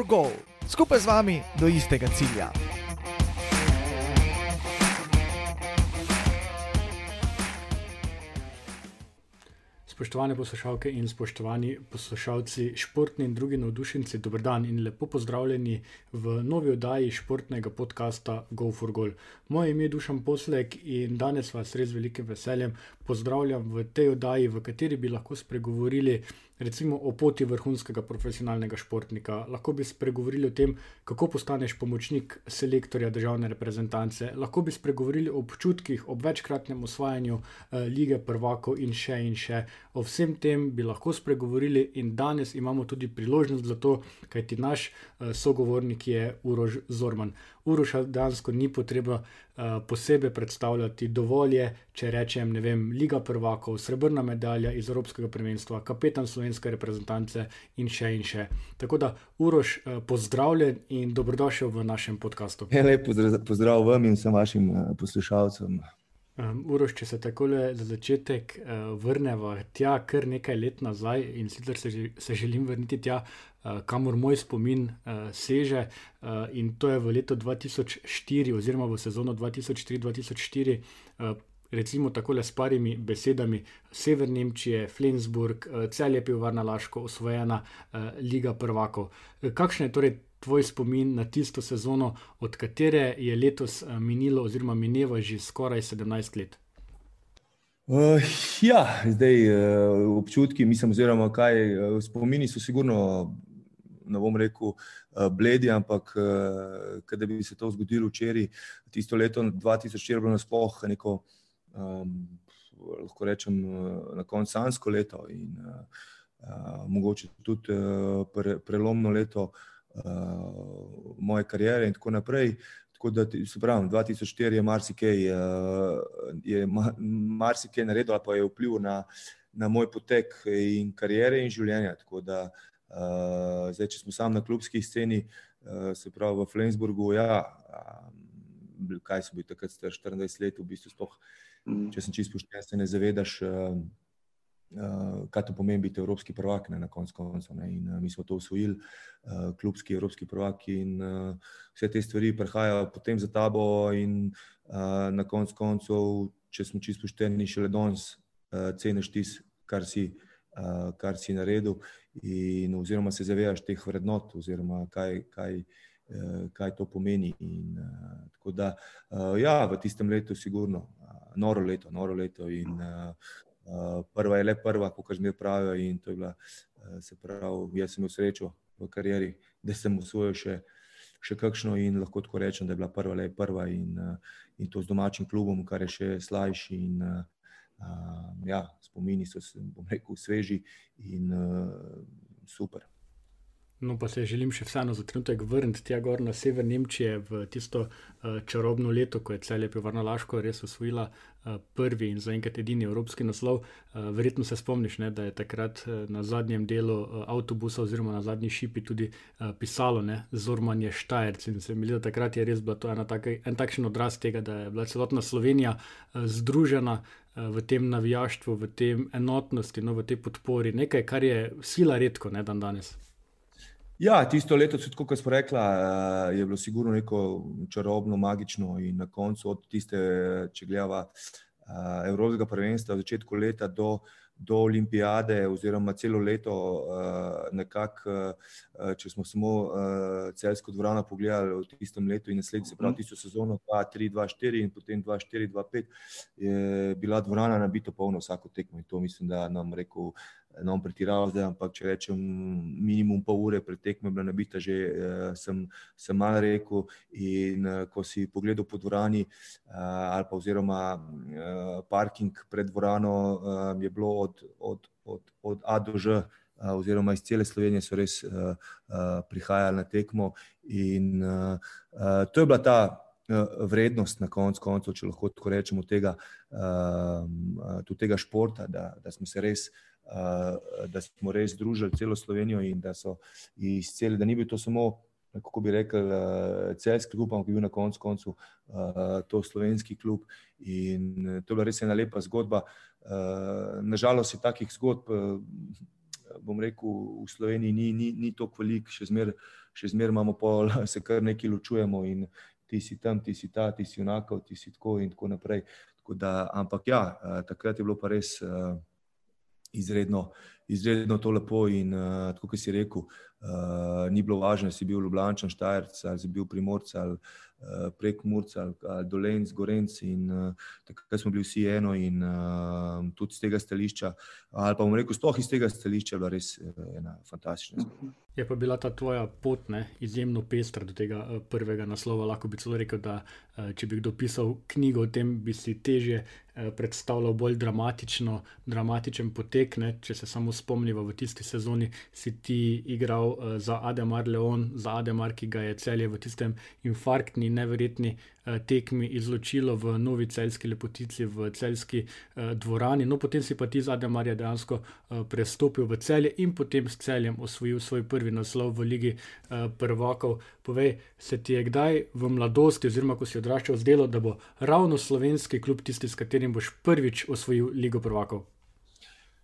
for Goal, skupaj z vami do istega cilja. Spoštovane poslušalke in spoštovani poslušalci, športni in drugi navdušenci, dobro dan in lepo pozdravljeni v novi oddaji športnega podcasta Go for Goal. Moje ime je Dušan Poslek in danes vas res velikim veseljem pozdravljam v tej oddaji, v kateri bi lahko spregovorili recimo o poti vrhunskega profesionalnega športnika. Lahko bi spregovorili o tem, kako postaneš pomočnik selektorja državne reprezentance, lahko bi spregovorili o občutkih ob večkratnem osvajanju eh, lige prvakov in še in še. O vsem tem bi lahko spregovorili in danes imamo tudi priložnost za to, kajti naš sogovornik je Urož Zorman. Uroša dejansko ni potrebno uh, posebej predstavljati, dovolj je, če rečem, ne vem, Liga prvakov, srebrna medalja iz Evropskega prvenstva, kapetan slovenske reprezentance in še in še. Tako da, Uroš, uh, pozdravljen in dobrodošel v našem podkastu. Lepo pozdrav vam in vsem vašim poslušalcem. Um, Uroš, če se tako za začetek uh, vrnemo tja, kar nekaj let nazaj, in sicer se, se želim vrniti tja, uh, kamor moj spomin uh, seže, uh, in to je v letu 2004, oziroma v sezono 2003-2004. Uh, Recimo tako le s parimi besedami: Sever Nemčije, Flensburg, cel je pivovarna Laško, osvojena uh, Liga prvakov. Kakšen je torej tvoj spomin na tisto sezono, od katere je letos eh, minilo, oziroma mineva že skoraj 17 let? Uh, ja, zdaj uh, občutki, mislim, oziroma kaj uh, spomini so sigurno. Ne bom rekel, bledi, ampak da bi se to zgodilo včeraj, tisto leto 2004, bilo nasploh neko, um, lahko rečem, na koncu sansko leto in uh, mogoče tudi uh, pre, prelomno leto uh, uh, moje kariere in tako naprej. Tako da, se pravi, 2004 je marsikaj, uh, je marsikaj naredil, pa je vpliv na, na moj potek in kariere in življenja. Tako da, uh, zdaj, če smo sami na klubski sceni, uh, se pravi v Flensburgu, ja, um, kaj so bili takrat, 24 let, v bistvu, spoh, mm. če sem čisto pošten, se ne zavedaš. Uh, kaj to pomeni biti evropski prvak, ne, na koncu koncev. In uh, mi smo to usvojili, uh, klubski evropski prvak, in uh, vse te stvari prihajajo potem za tabo, in uh, na koncu koncev, če smo čisto pošteni, še le danes uh, ceniš tisto, kar, uh, kar si naredil, in, oziroma se zavedaš teh vrednot, oziroma kaj. kaj Kaj to pomeni. In, uh, da, uh, ja, v tistem letu, sigurno, uh, noro leto, noro leto. In, uh, Eh, prva je le prva, kot že mi pravijo. In to je bila, uh, se pravi, jaz sem imel srečo v karieri, da sem usvojil še, še kakšno in lahko tako rečem, da je bila prva le prva in, uh, in to z domačim klubom, kar je še slajši. In, uh, ja, spomini so, bom rekel, sveži in uh, super. No, pa se želim še vseeno za trenutek vrniti tja gor na sever Nemčije v tisto uh, čarobno leto, ko je celje pivarna Laško res osvojila uh, prvi in zaenkrat edini evropski naslov. Uh, verjetno se spomniš, ne, da je takrat uh, na zadnjem delu uh, avtobusa oziroma na zadnji šipi tudi uh, pisalo ne, Zormanje Štajerc in se mi zdi, da takrat je res bila to taka, en takšen odraz tega, da je bila celotna Slovenija uh, združena. V tem navijaštvu, v tem enotnosti, no, v tej podpori, nekaj, kar je sila redko, ne dan danes. Ja, tisto leto, kot smo rekli, eh, je bilo sigurno neko čarobno, magično in na koncu od tiste, če gledava eh, Evropskega prvenstva, od začetka leta do, do olimpijade, oziroma celo leto, eh, nekako, če smo samo celsko dvorano pogledali v tistem letu in naslednji, se pravi, mhm. tisto sezono 2-3-2-4 in potem 2-4-2-5, je bila dvorana nabito polno vsako tekmo in to mislim, da nam rekel bom pretiraval zdaj, ampak če rečem minimum pol ure pred tekmo, bila nabita že, uh, sem, sem mal rekel. In uh, ko si pogledal po dvorani, uh, ali pa oziroma uh, parking pred dvorano, uh, je bilo od, od, od, od A do Ž. Oziroma, iz cele Slovenije so res uh, uh, prihajali na tekmo, in uh, uh, to je bila ta uh, vrednost, na koncu koncev, če lahko tako rečemo, tega, uh, tega športa, da, da smo se res uh, da smo res združili celo Slovenijo in da so iz cele, da ni bil to samo, kako bi rekel, eh, celski klub, ampak je bil na koncu koncu eh, to slovenski klub. In to je bila res ena lepa zgodba. Nažalost je takih zgodb bom rekel, v Sloveniji ni, ni, ni tako velik, še zmeraj zmer imamo pol, se kar nekaj ločujemo in ti si tam, ti si ta, ti si enako, ti si tako in tako naprej. Tako da, ampak ja, takrat je bilo pa res izredno, izredno to lepo in tako, kot si rekel, ni bilo važno, da si bil Ljubljančan, Štajerc ali si bil Primorc ali uh, prek Murca ali, ali Dolenc, Gorenc in uh, takrat smo bili vsi eno in uh, tudi z tega stališča, ali pa bomo rekel, sploh iz tega stališča, bila res ena fantastična zgodba. Je pa bila ta tvoja pot ne, izjemno pestra do tega uh, prvega naslova. Lahko bi celo rekel, da uh, če bi kdo pisal knjigo o tem, bi si teže uh, predstavljal bolj dramatično, dramatičen potek. Ne. Če se samo spomnimo, v tisti sezoni si ti igral uh, za Ademar Leon, za Ademar, ki ga je celje v tistem infarktni neverjetni uh, tekmi izločilo v novi celski lepotici, v celski uh, dvorani. No, potem si pa ti zadnja Marija dejansko uh, prestopil v celje in potem s celjem osvojil svoj prvi naslov v Ligi uh, prvakov. Povej, se ti je kdaj v mladosti, oziroma ko si odraščal, zdelo, da bo ravno slovenski klub tisti, s katerim boš prvič osvojil Ligo prvakov?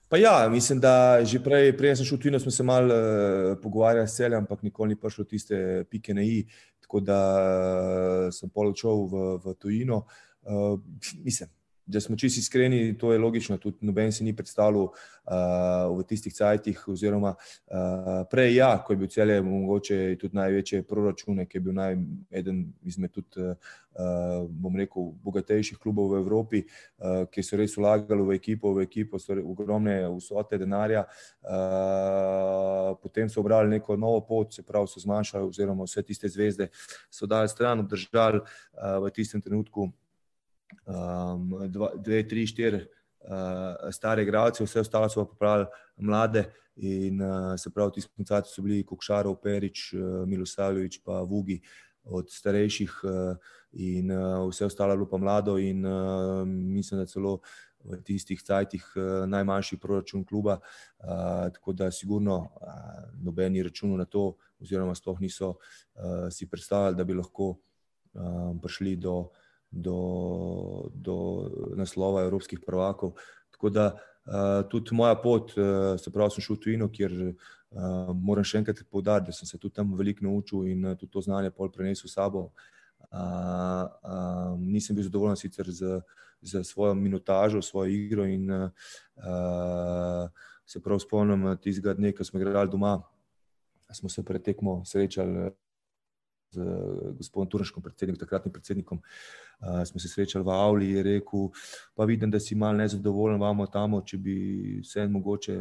Pa ja, mislim, da že prej, prej sem šel v tujino, smo se malo uh, pogovarjali s celjem, ampak nikoli ni prišlo tiste pike na i, tako da uh, sem poločil v, v tujino. Uh, mislim, da smo čisto iskreni, to je logično, tudi noben si ni predstavljal uh, v tistih cajtih, oziroma uh, prej, ja, ko je bil celje, mogoče tudi največje proračune, ki je bil naj, eden izmed tudi, uh, bom rekel, bogatejših klubov v Evropi, uh, ki so res vlagali v ekipo, v ekipo ogromne vsote denarja, uh, potem so obrali neko novo pot, se pravi, so zmanjšali, oziroma vse tiste zvezde so dali stran, obdržali uh, v tistem trenutku um, dva, dve, tri, štiri uh, stare igralce, vse ostalo so popravili mlade. In uh, se pravi, ti sponzorci so bili Kukšarov, Perič, uh, Milosavljevič, pa Vugi od starejših, uh, in uh, vse ostalo je bilo pa mlado. In uh, mislim, da celo v tistih cajtih uh, najmanjši proračun kluba. Uh, tako da, sigurno, uh, nobeni računali na to, oziroma sploh niso uh, si predstavljali, da bi lahko uh, prišli do do, do naslova evropskih prvakov. Tako da uh, tudi moja pot, uh, se pravi, sem šel v tujino, kjer uh, moram še enkrat povdariti, da sem se tudi tam veliko naučil in uh, tudi to znanje pol prenesel s sabo. Uh, uh, nisem bil zadovoljen sicer z, z svojo minutažo, svojo igro in uh, se prav spomnim tistega dne, ko smo igrali doma, smo se pretekmo srečali z gospodom Turnškom, predsednikom, takratnim predsednikom. Uh, smo se srečali v Avli in rekel, pa vidim, da si mal nezadovoljen, vamo tam, če bi se en mogoče,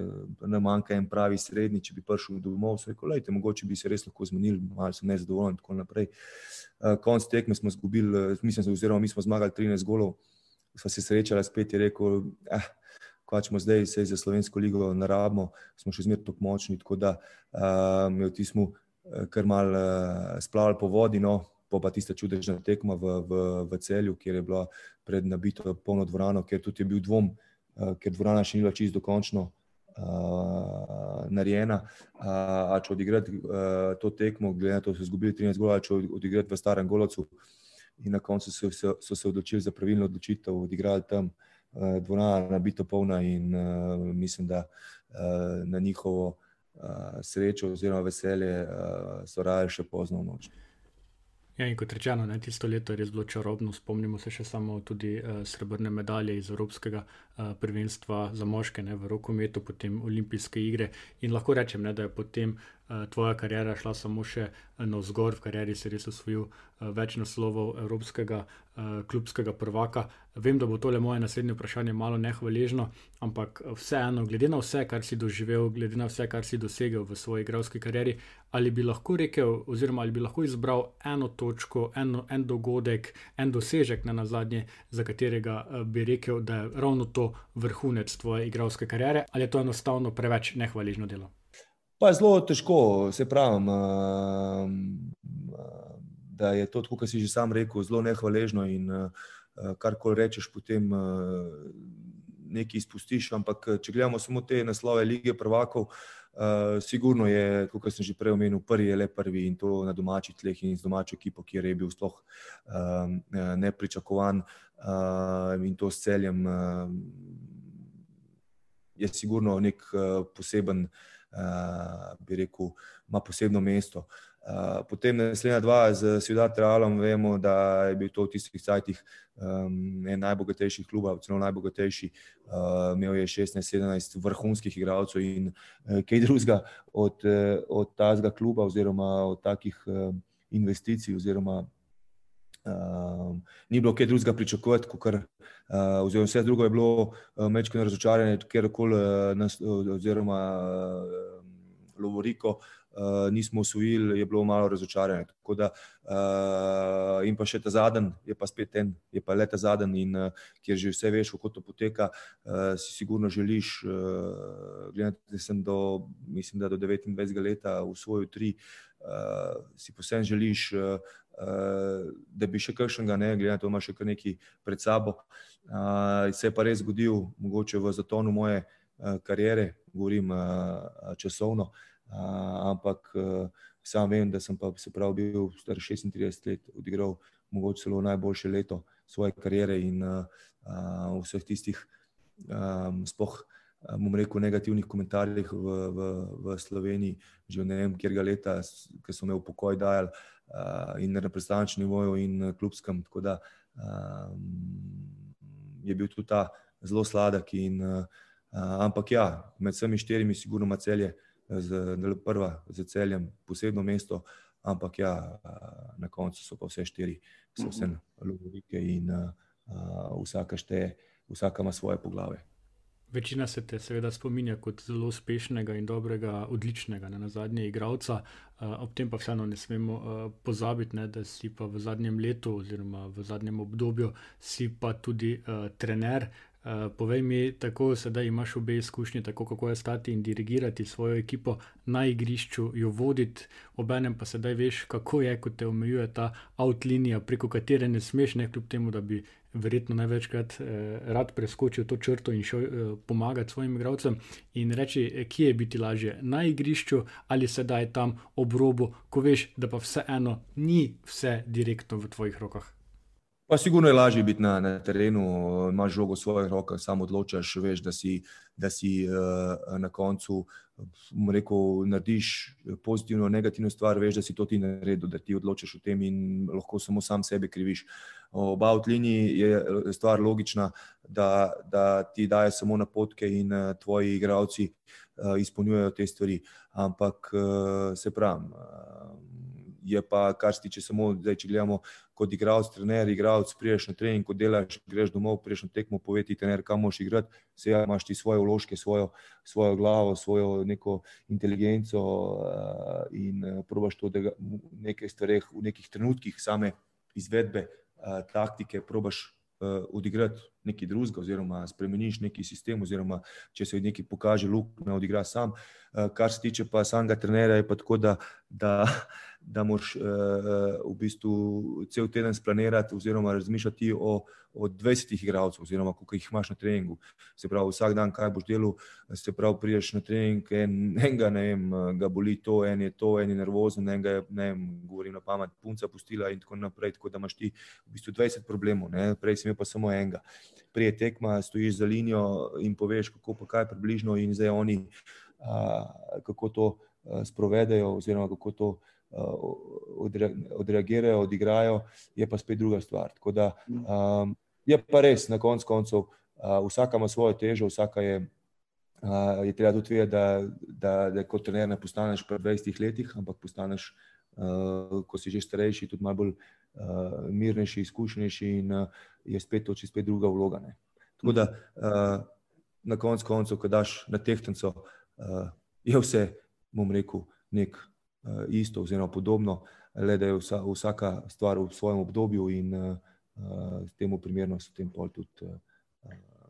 ne manjka en pravi srednji, če bi prišel domov, so rekel, lejte, mogoče bi se res lahko zmenili, mal sem nezadovoljen in tako naprej. Uh, konc tekme smo zgubili, mislim, oziroma mi smo zmagali 13 golov, sva se srečala spet in rekel, eh, Kaj smo zdaj, se za slovensko ligo narabimo, smo še zmeraj tako močni. Tako da, um, v tistem Eh, kar mal uh, splavali po vodi, no, pa, pa tista čudežna tekma v, v, v celju, kjer je bila pred nabito polno dvorano, ker tudi je bil dvom, uh, ker dvorana še ni bila čisto dokončno uh, narejena. Uh, a če odigrati uh, to tekmo, glede na to, da so izgubili 13 golov, če odigrati v starem golocu. In na koncu so, so, so se odločili za pravilno odločitev, odigrali tam uh, dvorana, nabito polna, in uh, mislim, da uh, na njihovo srečo oziroma veselje uh, so raje še pozno v noč. Ja, kot rečeno, ne, tisto leto je res bilo čarobno. Spomnimo se še samo tudi uh, srebrne medalje iz Evropskega uh, prvenstva za moške ne, v rokometu, potem olimpijske igre. In lahko rečem, ne, da je potem uh, tvoja karijera šla samo še eh, na vzgor, v karieri si res osvojil eh, več naslovov evropskega klubskega prvaka. Vem, da bo tole moje naslednje vprašanje malo nehvaležno, ampak vseeno, glede na vse, kar si doživel, glede na vse, kar si dosegel v svoji igralski karieri, ali bi lahko rekel, oziroma ali bi lahko izbral eno točko, eno, en dogodek, en dosežek na nazadnje, za katerega bi rekel, da je ravno to vrhunec tvoje igralske kariere, ali je to enostavno preveč nehvaležno delo? Pa zelo težko, se pravi, da je to, kot si že sam rekel, zelo nehvaležno in kar koli rečeš, potem nekaj izpustiš. Ampak če gledamo samo te naslove lige prvakov, sigurno je, kot sem že prej omenil, prvi je le prvi in to na domačih tleh in z domačo ekipo, kjer je bil sploh nepričakovan in to s celjem je sigurno nek poseben. Bi rekel, ima posebno mesto. Potem naslednja dva z Svidat Realom, vemo, da je bil to v tistih cajtih um, en najbogatejših klubov, celo najbogatejši. Uh, imel je 16-17 vrhunskih igralcev in uh, kaj drugega od, od tazga kluba oziroma od takih uh, investicij oziroma uh, ni bilo kaj drugega pričakovati, kot kar Uh, oziroma, vse drugo je bilo uh, mečko razočaranje, ker koli uh, oziroma uh, Lovoriko uh, uh, nismo usvojili, je bilo malo razočaranje. Da, uh, in pa še ta zadnji, je pa spet en, je pa le ta zadnji, in uh, kjer že vse veš, kako to poteka, uh, si sigurno želiš, uh, gledati, da sem do, mislim, da do 29 let usvojil tri, uh, si posebej želiš. Uh, Uh, da bi še kakšnega, ne, glede na to, da ima še kar nekaj pred sabo. Uh, se je pa res zgodil, mogoče v zatonu moje uh, kariere, govorim uh, časovno, uh, ampak sam vem, da sem pa se prav bil star 36 let, odigral mogoče celo najboljše leto svoje kariere in uh, vseh tistih, um, spoh, bom rekel, negativnih komentarjih v, v, v Sloveniji, že ne vem, kjer ga leta, ki so me v pokoj dajali uh, in na reprezentančnem nivoju in klubskem. Tako da um, je bil tudi ta zelo sladek. In, uh, ampak ja, med vsemi štirimi, sigurno, celje z prva, z celjem, posebno mesto, ampak ja, na koncu so pa vse štiri, so vse lovike in uh, vsaka šteje, vsaka ima svoje poglave. Večina se te seveda spominja kot zelo uspešnega in dobrega, odličnega, ne, na zadnje igralca, uh, ob tem pa vseeno ne smemo uh, pozabiti, ne, da si pa v zadnjem letu oziroma v zadnjem obdobju si pa tudi uh, trener. Uh, povej mi, tako sedaj imaš obe izkušnji, tako kako je stati in dirigirati svojo ekipo na igrišču, jo voditi, obenem pa sedaj veš, kako je, ko te omejuje ta outlinija, preko katere ne smeš, ne kljub temu, da bi verjetno največkrat eh, rad preskočil to črto in šel eh, pomagati svojim igralcem. In reči, eh, kje je biti lažje, na igrišču ali sedaj tam ob robu, ko veš, da pa vseeno ni vse direktno v tvojih rokah. Pa sigurno je lažje biti na, na terenu, imaš žogo v svojih rokah, samo odločaš, veš, da si, da si uh, na koncu, rekel, narediš pozitivno, negativno stvar, veš, da si to ti naredil, da ti odločaš o tem in lahko samo sam sebe kriviš. Oba v liniji je stvar logična, da, da ti daje samo napotke in uh, tvoji igravci uh, izpolnjujejo te stvari. Ampak uh, se pravi. Uh, je pa, kar se tiče samo, zdaj, če gledamo kot igralec, trener, igralec, priješ na trening, ko delaš, greš domov, priješ na tekmo, poveti trener, kam moš igrati, se ja, imaš ti svoje vložke, svojo, svojo glavo, svojo neko inteligenco uh, in uh, probaš to, da v nekaj stvareh, v nekih trenutkih same izvedbe uh, taktike probaš odigrati nekaj drugega, oziroma spremeniš neki sistem, oziroma če se nekaj pokaže, luk, ne odigra sam. Kar se tiče pa samega trenera, je pa tako, da, da da moraš uh, v bistvu cel teden splanirati, oziroma razmišljati o, o 20 igralcih, oziroma koliko jih imaš na treningu. Se pravi, vsak dan, kaj boš delal, se pravi, priješ na trening, en, enega ne vem, ga boli to, en je to, en je nervozen, enega je, ne vem, govorim na pamet, punca pustila in tako naprej. Tako da imaš ti v bistvu 20 problemov, ne? prej si imel pa samo enega. Prije tekma, stojiš za linijo in poveš, kako pa kaj približno in zdaj oni, uh, kako to uh, sprovedejo, oziroma kako to odreagirajo, odigrajo, je pa spet druga stvar. Da, um, je pa res, na koncu koncev, uh, vsaka ima svojo težo, vsaka je. Uh, je treba tudi vedeti, da, da, da kot trener ne postaneš pri 20 letih, ampak postaneš, uh, ko si že starejši, tudi malo bolj uh, mirnejši, izkušenejši in uh, je spet to, spet druga vloga. Ne. Tako da uh, na koncu koncev, ko daš na tehtenco, uh, je vse, bom rekel, nek isto, oziroma podobno, le da je vsa, vsaka stvar v svojem obdobju in uh, temu primerno so tem pol tudi uh,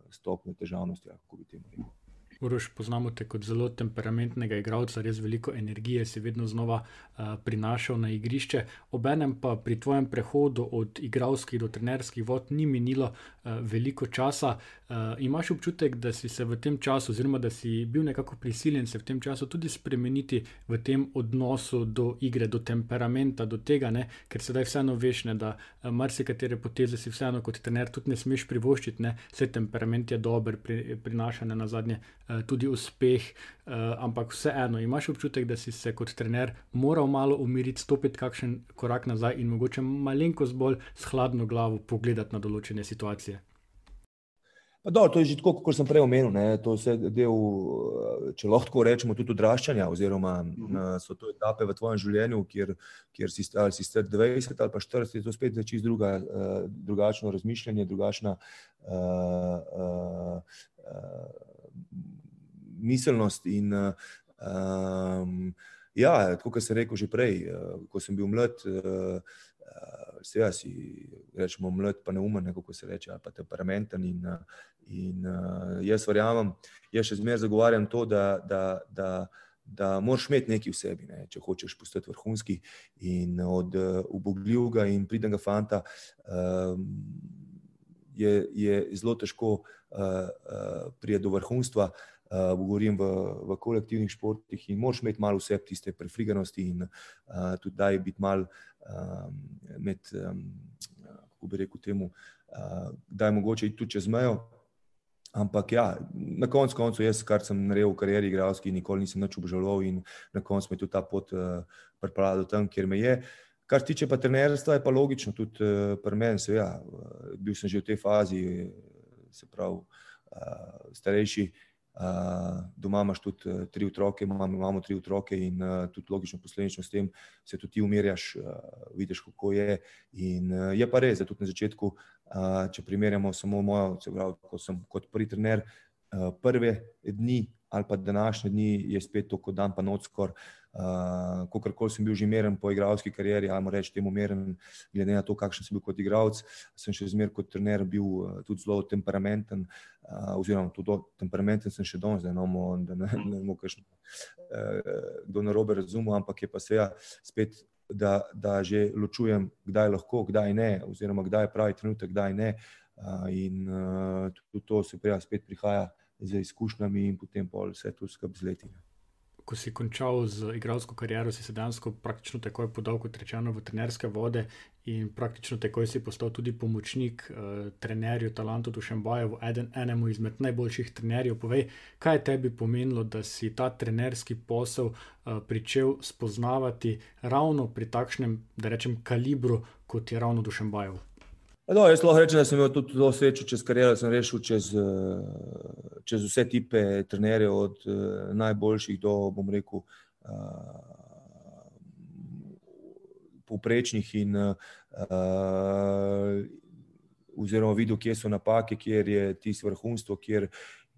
stopne težavnosti, kako bi temu rekel. Uroš, poznamo te kot zelo temperamentnega igralca, res veliko energije si vedno znova uh, prinašal na igrišče. Obenem pa pri tvojem prehodu od igralskih do trenerskih vod ni minilo uh, veliko časa. Uh, imaš občutek, da si se v tem času, oziroma da si bil nekako prisiljen se v tem času tudi spremeniti v tem odnosu do igre, do temperamenta, do tega, ne? ker sedaj vseeno veš, ne, da marsikatere poteze si vseeno kot trener tudi ne smeš privoščiti, ne? vse temperament je dober, pri, prinaša ne na zadnje. Uh, tudi uspeh, ampak vseeno imaš občutek, da si se kot trener moral malo umiriti, stopiti kakšen korak nazaj in mogoče malenkost bolj s hladno glavo pogledati na določene situacije. Do, to je že tako, kot sem prej omenil. Ne, to je del, če lahko rečemo, tudi odraščanja, oziroma uh mhm. -huh. so to etape v tvojem življenju, kjer, kjer si, ali si star 20 ali pa 40, je to spet čist druga, drugačno razmišljanje, drugačna uh, uh, miselnost. In, um, ja, kot sem rekel že prej, uh, ko sem bil mlad. Uh, Seveda si rečemo mlad, pa neumen, kako se reče, ali pa temperamenten. In, in jaz verjamem, jaz še zmeraj zagovarjam to, da, da, da, da moraš imeti nekaj v sebi, ne, če hočeš postati vrhunski. In od ubogljivega in pridnega fanta um, je, je zelo težko uh, uh, priti do vrhunstva. Uh, govorim v, v kolektivnih športih in moraš imeti malo vse tiste prefriganosti in uh, tudi da je biti malo um, med, um, kako bi rekel, temu, uh, da je mogoče iti tudi čez mejo. Ampak ja, na koncu, koncu jaz, kar sem naredil v karieri, igralski, nikoli nisem več obžaloval in na koncu me je tudi ta pot uh, pripeljala do tam, kjer me je. Kar se tiče pa trenerstva, je pa logično, tudi uh, pri meni, se, ja, bil sem že v tej fazi, se pravi, uh, starejši. Uh, doma imaš tudi uh, tri otroke, imamo, imamo tri otroke, in uh, tudi logično posledično s tem se tudi ti umirjaš, uh, vidiš, kako je. In uh, je pa res, da tudi na začetku, uh, če primerjamo samo mojo, se pravi, ko sem kot prvi trener, uh, prve dni ali pa današnje dni je spet to, kot dan pa noč skoraj. Uh, Kolikor sem bil že meren po igralski karieri, ali reč temu meren, glede na to, kakšen sem bil kot igralec, sem še zmeraj kot trener bil uh, tudi zelo temperamenten, uh, oziroma tudi temperamenten sem še danes, da ne bomo, da ne, ne bomo kakšno, uh, kdo na robe razumel, ampak je pa sveja spet, da, da že ločujem, kdaj lahko, kdaj ne, oziroma kdaj je pravi trenutek, kdaj ne. In tudi to se prej spet prihaja z izkušnjami in potem vse to skupaj z leti ko si končal z igralsko kariero, si se dejansko praktično takoj podal, kot rečeno, v trenerske vode in praktično takoj si postal tudi pomočnik uh, trenerju Talantu Dušembajevu, eden, enemu izmed najboljših trenerjev. Povej, kaj je tebi pomenilo, da si ta trenerski posel uh, pričel spoznavati ravno pri takšnem, da rečem, kalibru, kot je ravno Dušembajev? No, jaz lahko rečem, da sem imel tudi zelo srečo čez kariero, da sem rešil čez, eh, čez vse tipe trenerjev, od eh, najboljših do, bom rekel, uh, povprečnih in oziroma videl, kje so napake, kjer je tisto vrhunstvo, kjer,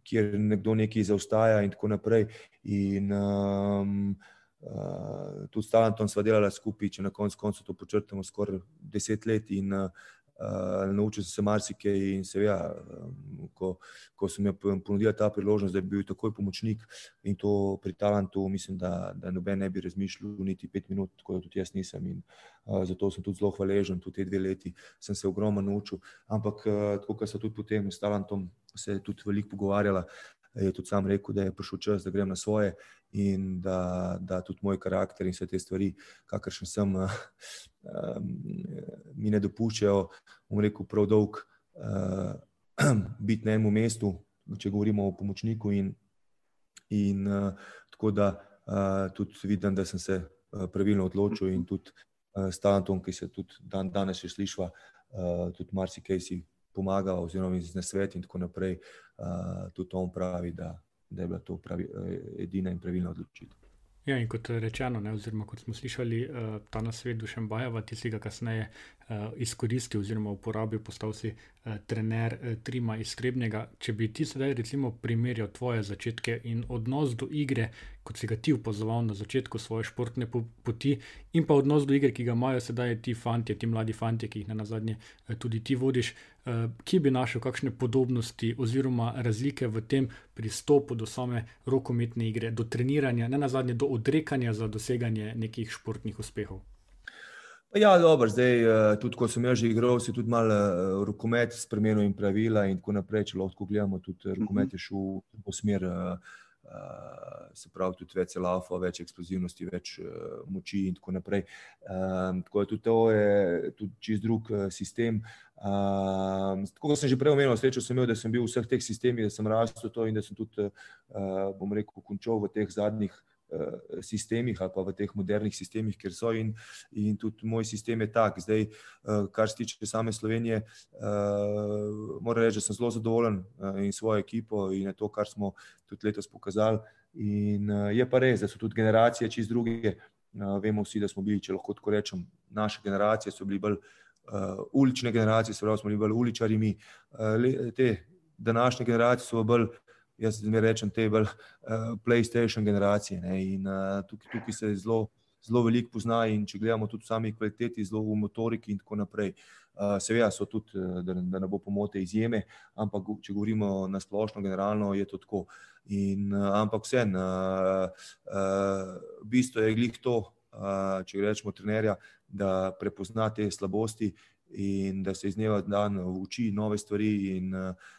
kjer nekdo nekaj zaostaja in tako naprej. In, um, Uh, tudi s Talentom smo delali skupaj, če na koncu konca to počrtamo, skoraj deset let. In, uh, Uh, naučil sem se marsikaj in se, ja, um, ko, ko sem jim ponudil ta priložnost, da bi bil takoj pomočnik in to pri talentu, mislim, da, da noben ne bi razmišljal niti pet minut, tako da tudi jaz nisem. In, uh, zato sem tudi zelo hvaležen, tudi te dve leti sem se ogromno naučil. Ampak, uh, tako kot so tudi potem s talentom se tudi veliko pogovarjala, je tudi sam rekel, da je prišel čas, da grem na svoje in da, da tudi moj karakter in vse te stvari, kakršen sem, um, mi ne dopuščajo, bom rekel, prav dolg uh, biti na enem mestu, če govorimo o pomočniku. In, in uh, tako da uh, tudi vidim, da sem se uh, pravilno odločil in tudi uh, s Tantom, ki se tudi dan, danes še slišva, uh, tudi marsikaj si pomaga, oziroma iz nasvet in tako naprej, uh, tudi on pravi, da, da je bila to pravi, edina in pravilna odločitev. Ja, in kot rečeno, ne, oziroma kot smo slišali, uh, ta nasvet Dušan Bajeva, ti si ga kasneje uh, izkoristil oziroma uporabil, postal si trener uh, Trima iz Skrebnega. Če bi ti sedaj recimo primerjal tvoje začetke in odnos do igre, kot si ga ti upozoval na začetku svoje športne poti, in pa odnos do igre, ki ga imajo sedaj ti fanti, ti mladi fanti, ki jih na zadnje uh, tudi ti vodiš, kje bi našel kakšne podobnosti oziroma razlike v tem pristopu do same rokometne igre, do treniranja, ne na zadnje do odrekanja za doseganje nekih športnih uspehov. Ja, dobro, zdaj, tudi ko sem jaz že igral, se tudi malo rokomet spremenil in pravila in tako naprej. Če lahko gledamo, tudi rokomet je šel v smer Uh, se pravi, tudi več laufa, več eksplozivnosti, več uh, moči, in tako naprej. Um, tako da tudi to je tudi čist drug uh, sistem. Um, tako kot sem že prej omenil, srečo sem imel, da sem bil v vseh teh sistemih, da sem rastel to in da sem tudi, uh, bom rekel, končal v teh zadnjih uh, sistemih ali pa v teh modernih sistemih, kjer so in, in tudi moj sistem je tak. Zdaj, uh, kar se tiče same Slovenije, uh, moram reči, da sem zelo zadovoljen in svojo ekipo in to, kar smo tudi letos pokazali. In je pa res, da so tudi generacije čist druge. Vemo vsi, da smo bili, če lahko tako rečem, naše generacije so bili bolj uh, ulične generacije, se pravi, smo bili bolj uličari. Mi, uh, le, te današnje generacije so bolj jaz mi rečem, te bolj uh, PlayStation generacije. Ne, in uh, tukaj, tukaj se zelo, zelo veliko pozna, in če gledamo tudi sami kvaliteti, zelo v motoriki in tako naprej. Uh, Seveda so tudi, da, da ne bo pomote, izjeme, ampak če govorimo na splošno, generalno je to tako. In, uh, ampak vseeno, uh, uh, bistvo je glih to, uh, če rečemo trenerja, da prepozna te slabosti in da se iz dneva v dan uči nove stvari. In, uh,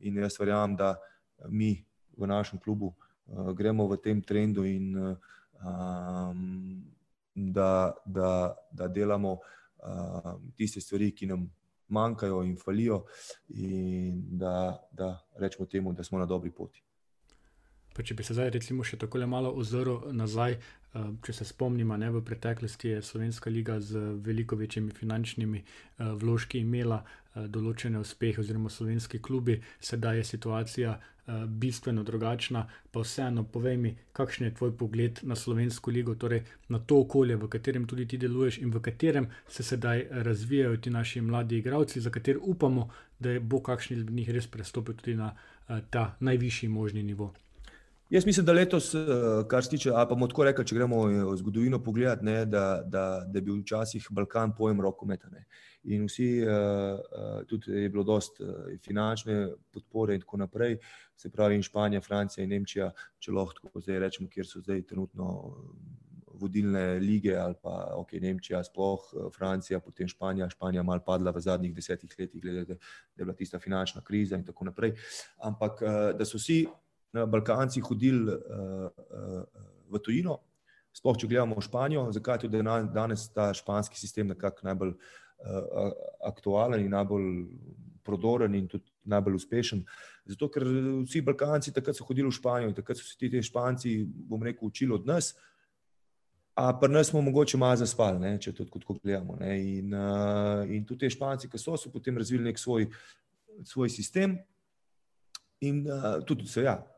in jaz verjamem, da mi v našem klubu eh, gremo v tem trendu in ehm, da, da, da delamo ehm, tiste stvari, ki nam manjkajo in falijo, in da, da rečemo temu, da smo na dobri poti. Pa če bi se zdaj, recimo, še tako malo ozrl nazaj, če se spomnimo, ne, v preteklosti je Slovenska liga z veliko večjimi finančnimi eh, vložki imela eh, določene uspehe, oziroma slovenski klubi, sedaj je situacija bistveno drugačna. Pa vseeno, povej mi, kakšen je tvoj pogled na Slovensko ligo, torej na to okolje, v katerem tudi ti deluješ in v katerem se sedaj razvijajo ti naši mladi igravci, za katere upamo, da bo kakšen izmed njih res prestopil tudi na ta najvišji možni nivo. Jaz mislim, da letos, eh, kar se tiče, pa bomo tako rekli, če gremo eh, zgodovino pogledati, ne, da, da, da je bil včasih Balkan pojem rokometa. Ne. In vsi, uh, tudi je bilo dost finančne podpore in tako naprej, se pravi in Španija, Francija in Nemčija, če lahko zdaj rečemo, kjer so zdaj trenutno vodilne lige ali pa ok, Nemčija, sploh Francija, potem Španija, Španija mal padla v zadnjih desetih letih, glede, da je bila tista finančna kriza in tako naprej. Ampak da so vsi Balkanci hodili uh, uh, v tujino, sploh če gledamo Španijo, zakaj je tudi danes ta španski sistem nekako najbolj uh, aktualen in najbolj prodoren in tudi najbolj uspešen. Zato, ker vsi Balkanci takrat so hodili v Španijo in takrat so se ti te Španci, bom rekel, učili od nas. A pa nas smo mogoče malo zaspali, ne, če to tako gledamo. In, uh, in tudi te Španci, ki so, so potem razvili nek svoj, svoj sistem, in tudi, se, ja, Eh, eh,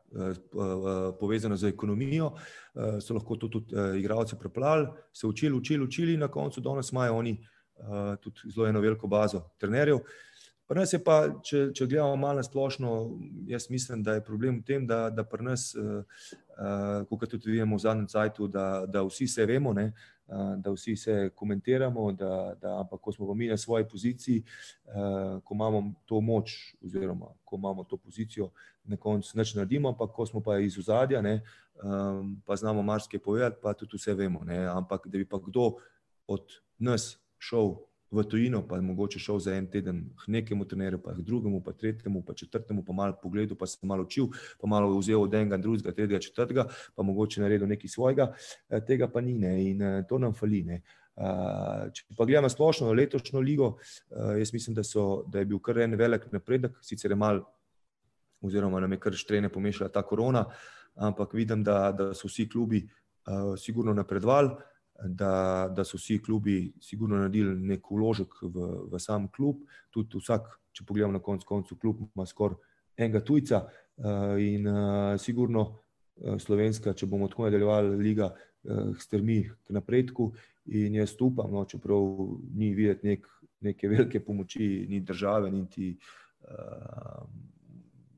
povezano z ekonomijo, eh, so lahko to tudi igralci preplali, se učili, učili, učili in na koncu danes imajo oni tudi zelo eno veliko bazo trenerjev. Pri nas je pa, če, če gledamo malo na splošno, jaz mislim, da je problem v tem, da, da pri nas, kot tudi vidimo v zadnjem času, da, da vsi se vemo, ne, da vsi se komentiramo, da, da, ampak ko smo mi na svoji poziciji, ko imamo to moč, oziroma ko imamo to pozicijo, na koncu neč naredimo, ampak ko smo pa iz ozadja, ne, um, pa znamo marsikaj povedati, pa tudi vse vemo. Ne, ampak da bi pa kdo od nas šel v tujino, pa mogoče šel za en teden k nekemu trenerju, pa k drugemu, pa tretjemu, pa četrtemu, pa malo pogledal, pa se malo učil, pa malo vzel od enega, drugega, tretjega, četrtega, pa mogoče naredil nekaj svojega, eh, tega pa ni ne, in eh, to nam fali. Ne. Uh, če pa gledamo splošno letošnjo ligo, jaz mislim, da, so, da je bil kar en velik napredek, sicer je mal oziroma nam je kar štrene pomešala ta korona, ampak vidim, da, da so vsi klubi uh, sigurno napredovali, da, da so vsi klubi sigurno naredili nek uložek v, v sam klub. Tudi vsak, če pogledamo na koncu, koncu klub ima skoraj enega tujca uh, in uh, sigurno uh, slovenska, če bomo tako nadaljevali, liga strmi k napredku. In jaz upam, no, čeprav ni videti nek, neke velike pomoči, ni države, niti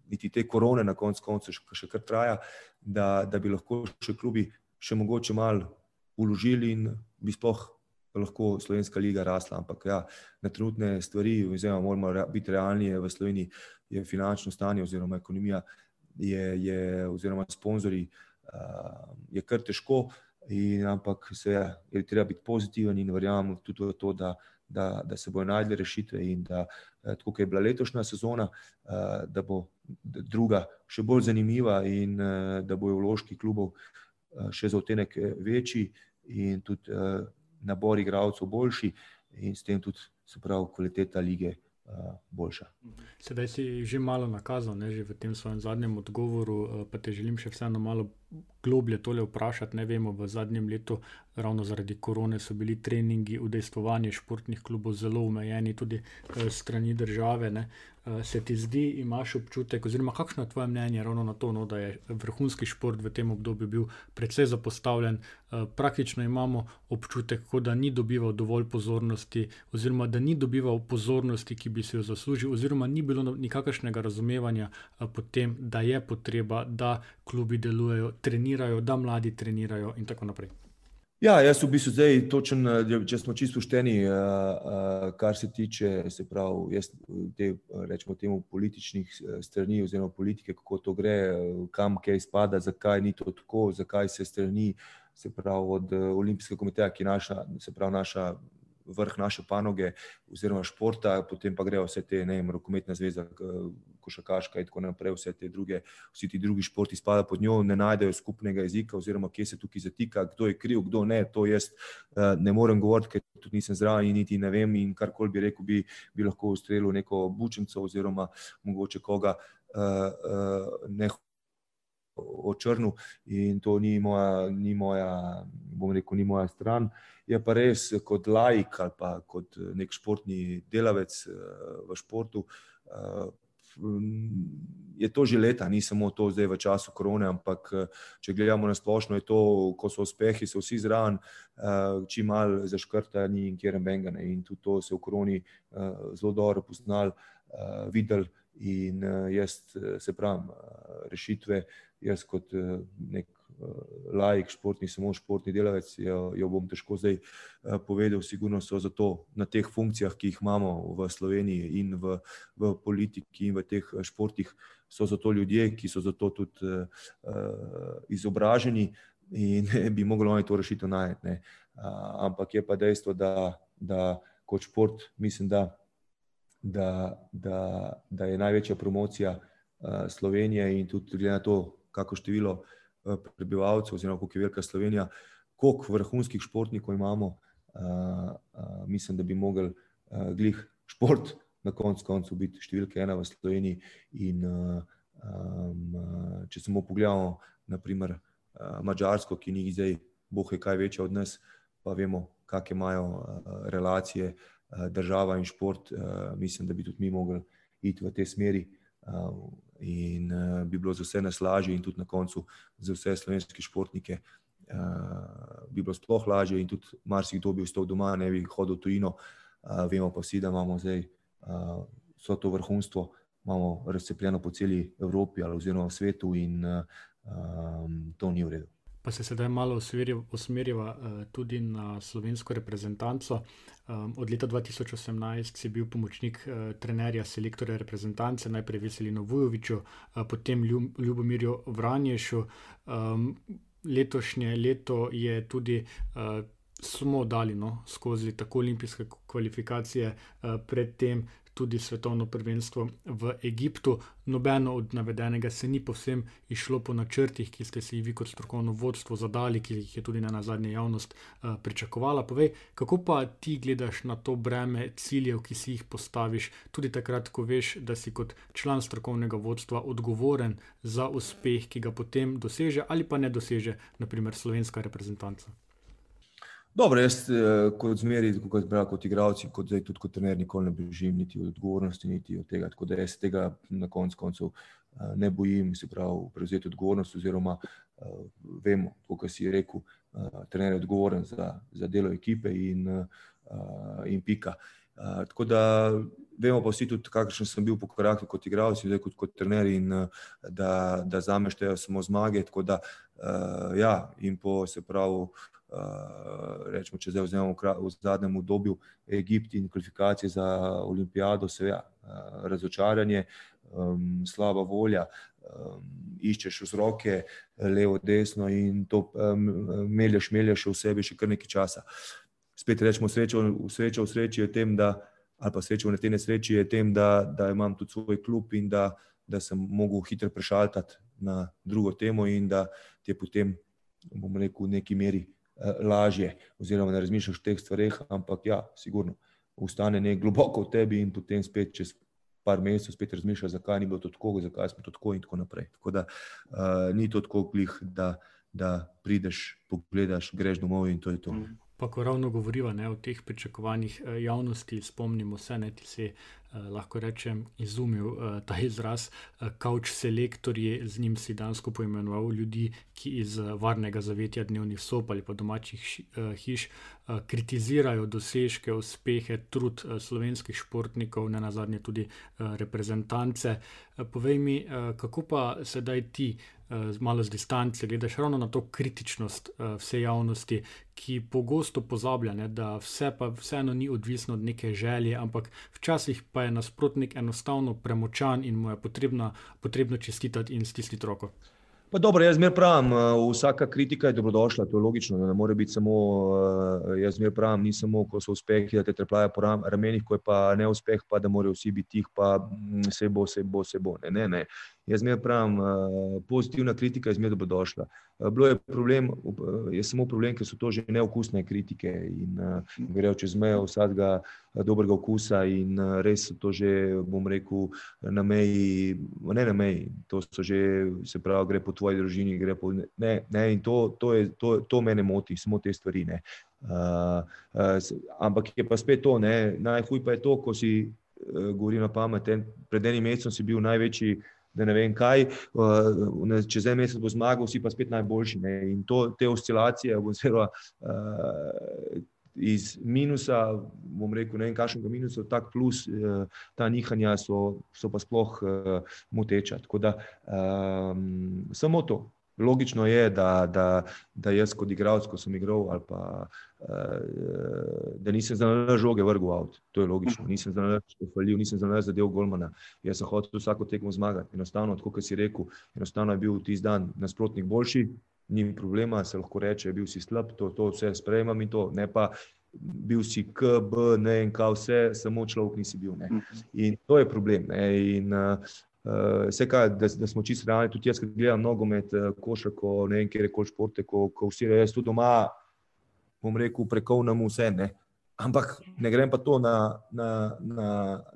niti te korone, na koncu koncev, še, še kar traja, da, da bi lahko še klubi še mogoče malo uložili in bi sploh lahko Slovenska liga rasla. Ampak ja, na trenutne stvari, oziroma moramo biti realni, v Sloveniji je finančno stanje oziroma ekonomija, je, je, oziroma sponzorji, uh, je kar težko. In, ampak seveda je treba biti pozitiven in verjamem tudi v to, da, da, da se bojo najdli rešitve in da, tako kot je bila letošnja sezona, da bo druga še bolj zanimiva in da bojo vložki klubov še za odtenek večji in tudi nabor igralcev boljši in s tem tudi, se pravi, kvaliteta lige boljša. Sedaj si že malo nakazal, ne, že v tem svojem zadnjem odgovoru, pa te želim še vseeno malo globlje tole vprašati. Ne vemo, v zadnjem letu, ravno zaradi korone, so bili treningi, udejstvovanje športnih klubov zelo omejeni, tudi s strani države, ne. Se ti zdi, imaš občutek, oziroma kakšno je tvoje mnenje ravno na to, no, da je vrhunski šport v tem obdobju bil precej zapostavljen? Praktično imamo občutek, kot da ni dobival dovolj pozornosti oziroma da ni dobival pozornosti, ki bi si jo zaslužil, oziroma ni bilo nikakršnega razumevanja, potem, da je potreba, da klubi delujejo, trenirajo, da mladi trenirajo in tako naprej. Ja, jaz v bistvu zdaj točno, če smo čisto pošteni, kar se tiče, se pravi, jaz te, recimo temu političnih strani oziroma politike, kako to gre, kam kaj spada, zakaj ni to tako, zakaj se strani, se pravi, od Olimpijskega komiteja, ki je naša, se pravi, naša vrh naše panoge oziroma športa, potem pa grejo vse te, ne vem, rokometna zveza, košarkaška in tako naprej, vse te druge, vsi ti drugi športi spadajo pod njo, ne najdejo skupnega jezika oziroma kje se tukaj zatika, kdo je kriv, kdo ne, to jaz ne morem govoriti, ker tudi nisem zraven in niti ne vem, in karkoli bi rekel, bi, bi lahko ustrelil neko bučnico oziroma mogoče koga ne očrnil in to ni moja, ni moja, bom rekel, ni moja stran. Je pa res, kot laik ali pa kot neki športni delavec v športu, je to že leta, ni samo to zdaj v času korone, ampak če gledamo na splošno, je to, ko so uspehi, so vsi zraven, čim malo zaškrta, ni nikjer nobenega, ne, in tudi to se v koroni zelo dobro poznalo, videlo in jaz, saj pravim, rešitve jaz kot neki laik, športni, samo športni delavec, jo, jo bom težko zdaj povedal, sigurno so zato na teh funkcijah, ki jih imamo v Sloveniji in v, v politiki in v teh športih, so zato ljudje, ki so za to tudi izobraženi in bi mogli oni to rešitev najti, ne. Ampak je pa dejstvo, da, da kot šport mislim, da, da, da, da je največja promocija Slovenije in tudi glede na to, kako število prebivalcev oziroma koliko je velika Slovenija, koliko vrhunskih športnikov imamo, mislim, da bi mogli glih šport na koncu koncev biti številka ena v Sloveniji. In če samo pogledamo na primer Madžarsko, ki ni zdaj bog ve kaj večja od nas, pa vemo, kake imajo relacije država in šport, mislim, da bi tudi mi mogli iti v tej smeri in bi bilo za vse nas lažje in tudi na koncu za vse slovenske športnike bi bilo sploh lažje in tudi marsikdo bi ostal doma, ne bi hodil tujino, vemo pa vsi, da imamo zdaj vse to vrhunstvo imamo razcepljeno po celi Evropi ali oziroma svetu in to ni v redu. Pa se sedaj malo usmeriva tudi na slovensko reprezentanco. Od leta dva tisoč osemnajst si bil pomočnik trenerja, selektorja reprezentance, najprej Veselinu Vujoviću, potem Ljubomirju Vranješu. Letošnje leto je tudi smo dali, no, skozi tako olimpijske kvalifikacije, pred tem tudi svetovno prvenstvo v Egiptu. Nobeno od navedenega se ni povsem izšlo po načrtih, ki ste si jih vi kot strokovno vodstvo zadali, ki jih je tudi nenazadnje javnost pričakovala. Povej, kako pa ti gledaš na to breme ciljev, ki si jih postaviš, tudi takrat, ko veš, da si kot član strokovnega vodstva odgovoren za uspeh, ki ga potem doseže ali pa ne doseže na primer slovenska reprezentanca? Dobro, jaz kot zmeraj, tako kot pravi, kot igralec in kot zdaj tudi kot trener nikoli ne bežim niti od odgovornosti niti od tega, tako da jaz tega na koncu koncev ne bojim, se pravi, prevzeti odgovornost oziroma vemo, tako kot si rekel, trener je odgovoren za, za delo ekipe in in pika. Tako da vemo pa vsi tudi, kakšen sem bil po karakterju kot igralec in zdaj kot, kot trener in da, da zame štejejo samo zmage, tako da ja, in po, se pravi, recimo, če zdaj vzamemo v zadnjem obdobju Egipt in kvalifikacije za olimpijado, seveda razočaranje, slaba volja, um, iščeš vzroke, levo, desno in to um, meljaš, meljaš v sebi še kar nekaj časa. Spet rečemo, sreča v sreči, v je tem, da, ali pa sreča v tej nesreči je tem, da, da imam tudi svoj klub in da, da sem mogel hitro prešaltati na drugo temo in da ti je potem, bom rekel, v neki meri lažje, oziroma ne razmišljaš o teh stvareh, ampak ja, sigurno, ustane nekaj globoko v tebi in potem spet čez par mesecev spet razmišljaš, zakaj ni bilo to tako, zakaj smo to tako in tako naprej. Tako da uh, ni to tako glih, da, da prideš, pogledaš, greš domov in to je to. Mm. Pa, ko ravno govorimo o teh pričakovanjih eh, javnosti, spomnimo se, da si eh, lahko rečem, izumil eh, ta izraz, kauč selektorji, z njim si dansko poimenoval ljudi, ki iz varnega zavetja dnevnih sob ali pa domačih hiš kritizirajo dosežke, uspehe, trud slovenskih športnikov, ne nazadnje tudi reprezentance. Povej mi, kako pa sedaj ti? z malo z distance, gledaš ravno na to kritičnost uh, vse javnosti, ki pogosto pozablja, ne, da vse pa vseeno ni odvisno od neke želje, ampak včasih pa je nasprotnik enostavno premočan in mu je potrebno, potrebno čestitati in stisniti roko. Pa dobro, jaz zmer pravim, vsaka kritika je dobrodošla, to je logično. Ne more biti samo, jaz zmer pravim, ni samo, ko so uspehi, da te treplajo po ramenih, ko je pa neuspeh, pa da morajo vsi biti tih, pa se bo, se bo, se bo. Ne, ne, ne. Jaz zmer pravim, pozitivna kritika je zmer dobrodošla. Bilo je problem, je samo problem, ker so to že neokusne kritike in grejo čez mejo vsakega dobrega okusa in res so to že, bom rekel, na meji, ne na meji, to so že, se pravi, gre po tvoji družini, gre po, ne, ne, in to, to, je, to, to mene moti, samo te stvari, ne. Uh, uh, ampak je pa spet to, ne, najhuj pa je to, ko si uh, govori na pamet, pred enim mesecem si bil največji da ne vem kaj, uh, čez en mesec bo zmagal, vsi pa spet najboljši. Ne? In to, te oscilacije, oziroma uh, iz minusa, bom rekel, ne vem, kakšnega minusa, tak plus, uh, ta nihanja so, so pa sploh uh, moteča. Tako da um, samo to. Logično je, da, da, da jaz kot igralec, ko sem igral, ali pa uh, da nisem znal žoge vrgel avt. To je logično. Nisem znal falil, nisem znal zadev Golmana. Jaz sem hotel vsako tekmo zmagati. Enostavno, kot si rekel, enostavno je bil tisti dan nasprotnik boljši, ni problema, se lahko reče, bil si slab, to, to vse sprejemam in to. Ne pa bil si K, B, ne in kaj vse, samo človek nisi bil. Ne. In to je problem. Ne. In uh, Uh, Vse, kaj, da, da smo čisto realni, tudi jaz, ki gledam nogomet, uh, košarko, ne vem, kje je koli športe, ko, ko vsi rejo, jaz tudi doma, bom rekel, prekovnam vse. Ne? Ampak ne grem pa to na, na, na,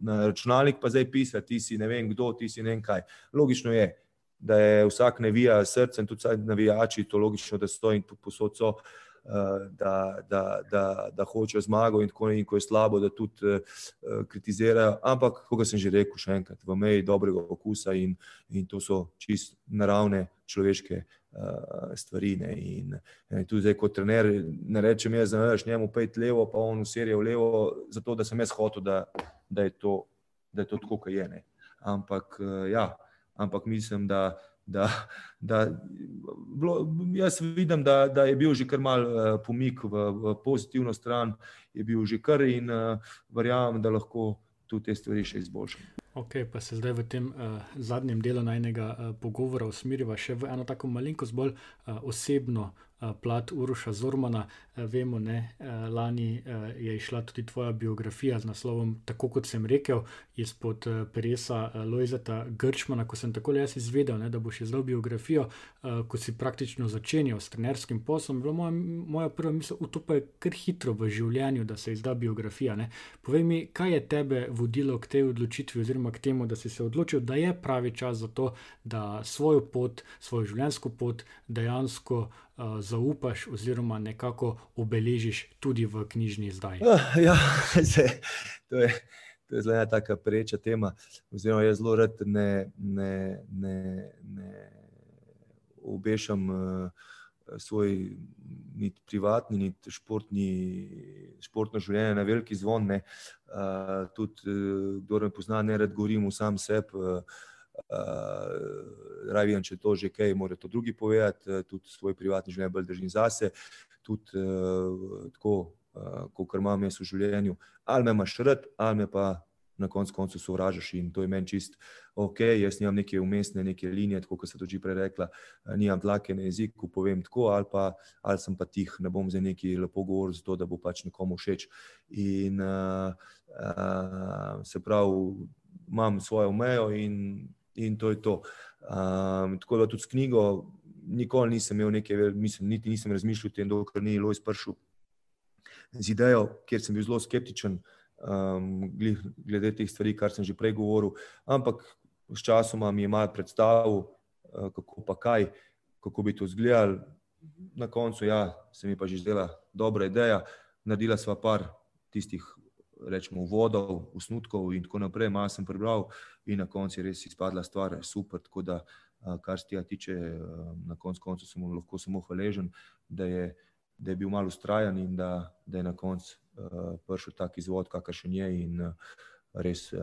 na računalnik, pa zdaj pisati, ti si ne vem kdo, ti si ne vem kaj. Logično je, da je vsak navija srce in tudi navijači, to logično, da so in tudi posod so. Uh, Eh, da, da, da, da hočejo zmago in tako in ko je slabo, da tudi uh, kritizirajo. Ampak, kot sem že rekel, še enkrat, v meji dobrega okusa in, in to so čist naravne človeške uh, stvari. Ne. In, in tudi zdaj, kot trener, ne rečem jaz, da znaš njemu pet levo, pa on userijo v levo, zato da sem jaz hotel, da, da, je, to, da je to tako, kot je. Ne. Ampak, uh, ja, ampak mislim, da da, da bilo, jaz vidim, da, da je bil že kar mal uh, pomik v, v pozitivno stran, je bil že kar in uh, verjamem, da lahko tudi te stvari še izboljšamo. Ok, pa se zdaj v tem uh, zadnjem delu najnega uh, pogovora usmeriva še v eno tako malenkost bolj uh, osebno plat Uroša Zormana. Vemo, da lani je išla tudi tvoja biografija z naslovom Tako kot sem rekel, izpod presa Lojzeta Grčmana. Ko sem tako jaz izvedel, ne, da boš izdal biografijo, ko si praktično začenjal s trenerskim poslom, bila moja, moja prva misel, da to pa je kar hitro v življenju, da se izda biografija. Ne. Povej mi, kaj je tebe vodilo k tej odločitvi, oziroma k temu, da si se odločil, da je pravi čas za to, da svojo pot, svojo življenjsko pot dejansko zaupaš, oziroma nekako obeležiš tudi v knjižni izdaji. Uh, ja, se, to je, to je zelo ena taka preča tema. Oziroma, jaz zelo rad ne, ne, ne, ne obešam uh, svoj niti privatni, niti športni, športno življenje na veliki zvon. Uh, tudi, uh, kdo me pozna, ne rad govorim sam sebi. Uh, Uh, Ravijan, če to že kaj, mora to drugi povedati, uh, tudi svoj privatni življenj bolj držim zase, tudi uh, tako, uh, kot imam jaz v življenju. Ali me imaš rad, ali me pa na koncu koncev sovražiš in to je meni čist ok, jaz nimam neke umestne, neke linije, tako kot se to že prej rekla, nimam tlake na jeziku, povem tako ali pa ali sem pa tih, ne bom za neki lepo govoril, zato da bo pač nekomu všeč. In uh, uh, se pravi, imam svojo mejo in, in to je to. Um, tako da tudi s knjigo nikoli nisem imel neke, mislim, niti nisem razmišljal o tem, dokler ni Lojs prišel z idejo, kjer sem bil zelo skeptičen um, glede teh stvari, kar sem že prej govoril. Ampak s časom mi je malo predstavil, uh, kako pa kaj, kako bi to izgledalo. Na koncu ja, se mi pa že zdela dobra ideja. Naredila sva par tistih, rečemo, vodov, usnutkov in tako naprej. Malo sem prebral in na koncu je res izpadla stvar super. Tako da, kar se tega tiče, na koncu, koncu sem lahko samo hvaležen, da je, da je bil malo ustrajen in da, da je na koncu uh, prišel tak izvod, kakršen je in uh, res uh,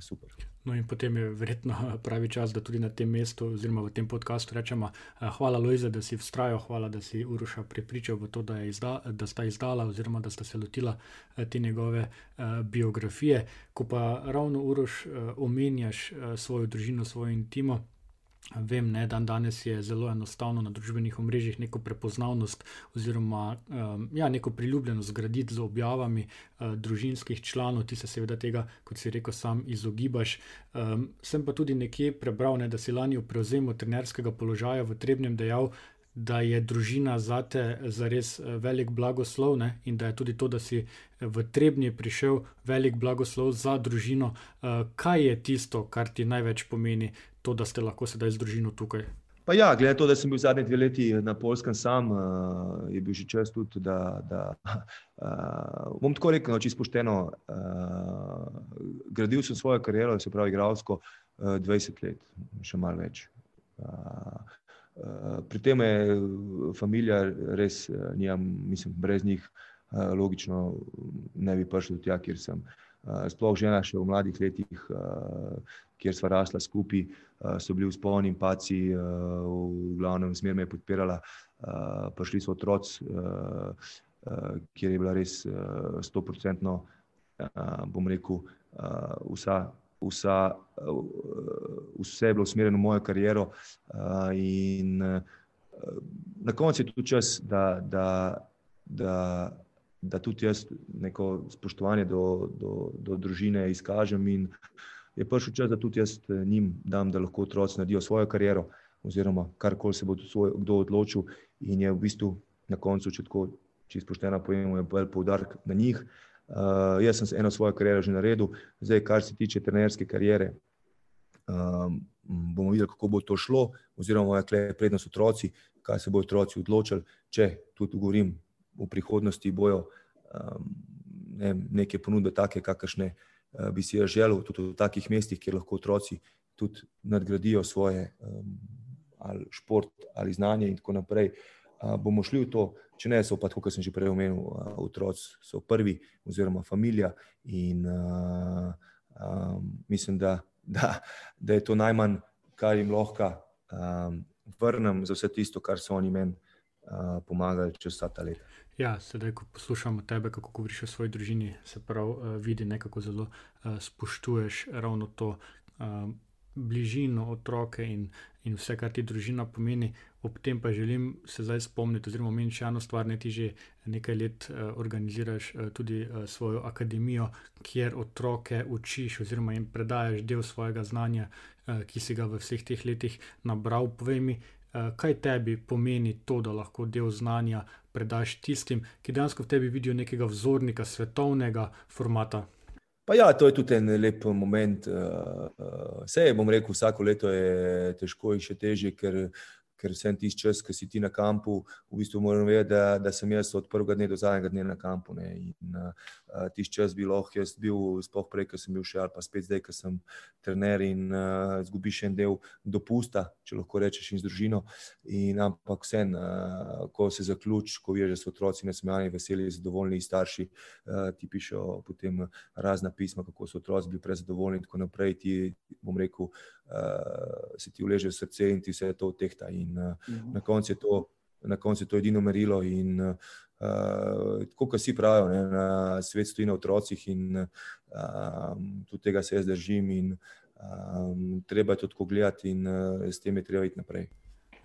super. No, in potem je verjetno pravi čas, da tudi na tem mestu, oziroma v tem podkastu, rečemo: uh, Hvala, Lojza, da si vztrajal, hvala, da si Uroša prepričal v to, da, izda, da sta izdala, oziroma da sta se lotila uh, te njegove uh, biografije. Ko pa ravno Uroš uh, omenjaš uh, svojo družino, svojo intimo. Vem, da dan danes je zelo enostavno na družbenih omrežjih neko prepoznavnost oziroma um, ja, neko priljubljenost graditi z objavami uh, družinskih članov, ti se seveda tega, kot si rekel, sam izogibaš. Um, sem pa tudi nekje prebral, ne, da si lani v prevzemu trenerskega položaja v Trebnem dejal, da je družina zate zares eh, velik blagoslov ne? in da je tudi to, da si eh, v Trebnje prišel, velik blagoslov za družino. Uh, kaj je tisto, kar ti največ pomeni, to, da ste lahko sedaj z družino tukaj? Pa ja, glede na to, da sem bil zadnji dve leti na Polskem sam, uh, je bil že čas tudi, da, da uh, bom tako rekel, no, čisto pošteno, uh, gradil sem svojo kariero, se pravi, igralsko uh, 20 let, še malo več. Uh, Eh, pri tem je familija res, eh, nijam, mislim, brez njih, eh, logično ne bi prišel do tja, kjer sem. Sploh žena še v mladih letih, kjer sva rasla skupaj, so bili vzponi in paci, v glavnem smer me je podpirala, prišli so otroci, kjer je bila res stoprocentno, bom rekel, vsa vsa, vse je bilo usmerjeno v mojo kariero. In na koncu je tudi čas, da, da, da, da tudi jaz neko spoštovanje do, do, do družine izkažem. In je prišel čas, da tudi jaz njim dam, da lahko otroci naredijo svojo kariero, oziroma karkoli se bo svoj, kdo odločil. In je v bistvu na koncu, če tako čisto pošteno povemo, je bolj poudarek na njih. Uh, jaz sem eno svojo kariero že naredil, zdaj, kar se tiče trenerske kariere, um, bomo videli, kako bo to šlo, oziroma, kaj je prednost otroci, kaj se bodo otroci odločili. Če tudi govorim v prihodnosti, bojo um, ne, neke ponudbe, take, kakršne uh, bi si želel, tudi v takih mestih, kjer lahko otroci tudi nadgradijo svoje um, ali šport ali znanje in tako naprej. Uh, bomo šli v to, če ne, so pa, kot sem že prej omenil, otroci so prvi, oziroma družina. In uh, um, mislim, da, da, da je to najmanj, kar jim lahko um, vrnem za vse tisto, kar so oni meni uh, pomagali čez ta leta. Ja, sedaj, ko poslušamo tebe, kako govoriš o svoji družini, se pravi, uh, vidi nekako zelo uh, spoštuješ ravno to. Uh, bližino otroke in, in vse, kar ti družina pomeni. Ob tem pa želim se zdaj spomniti, oziroma meni še eno stvar, ne ti že nekaj let uh, organiziraš uh, tudi uh, svojo akademijo, kjer otroke učiš oziroma jim predajaš del svojega znanja, uh, ki si ga v vseh teh letih nabral. Povej mi, uh, kaj tebi pomeni to, da lahko del znanja predaš tistim, ki dejansko v tebi vidijo nekega vzornika svetovnega formata. Pa ja, to je tudi en lep moment. Vse je, bom rekel, vsako leto je težko in še težje, ker ker sem tisti čas, ki si ti na kampu, v bistvu moram vedeti, da, da sem jaz od prvega dne do zadnjega dne na kampu. Ne. In uh, tisti čas bi lahko jaz bil, sploh prej, ko sem bil še ali pa spet zdaj, ko sem trener in uh, zgubiš en del dopusta, če lahko rečeš, in z družino. In, ampak vse, uh, ko se zaključi, ko vidiš, da so otroci nasmejani, veseli, zadovoljni, starši uh, ti pišejo potem razna pisma, kako so otroci bili prezadovoljni in tako naprej. Ti, bom rekel, uh, se ti uleže v srce in ti vse to tehta. In uh, uh -huh. na koncu je to na koncu je to edino merilo. In, uh, tako, kot vsi pravijo, ne, na svet stoji na otrocih, in um, tudi tega se jaz držim. In, um, treba je to tako gledati, in uh, s tem je treba iti naprej.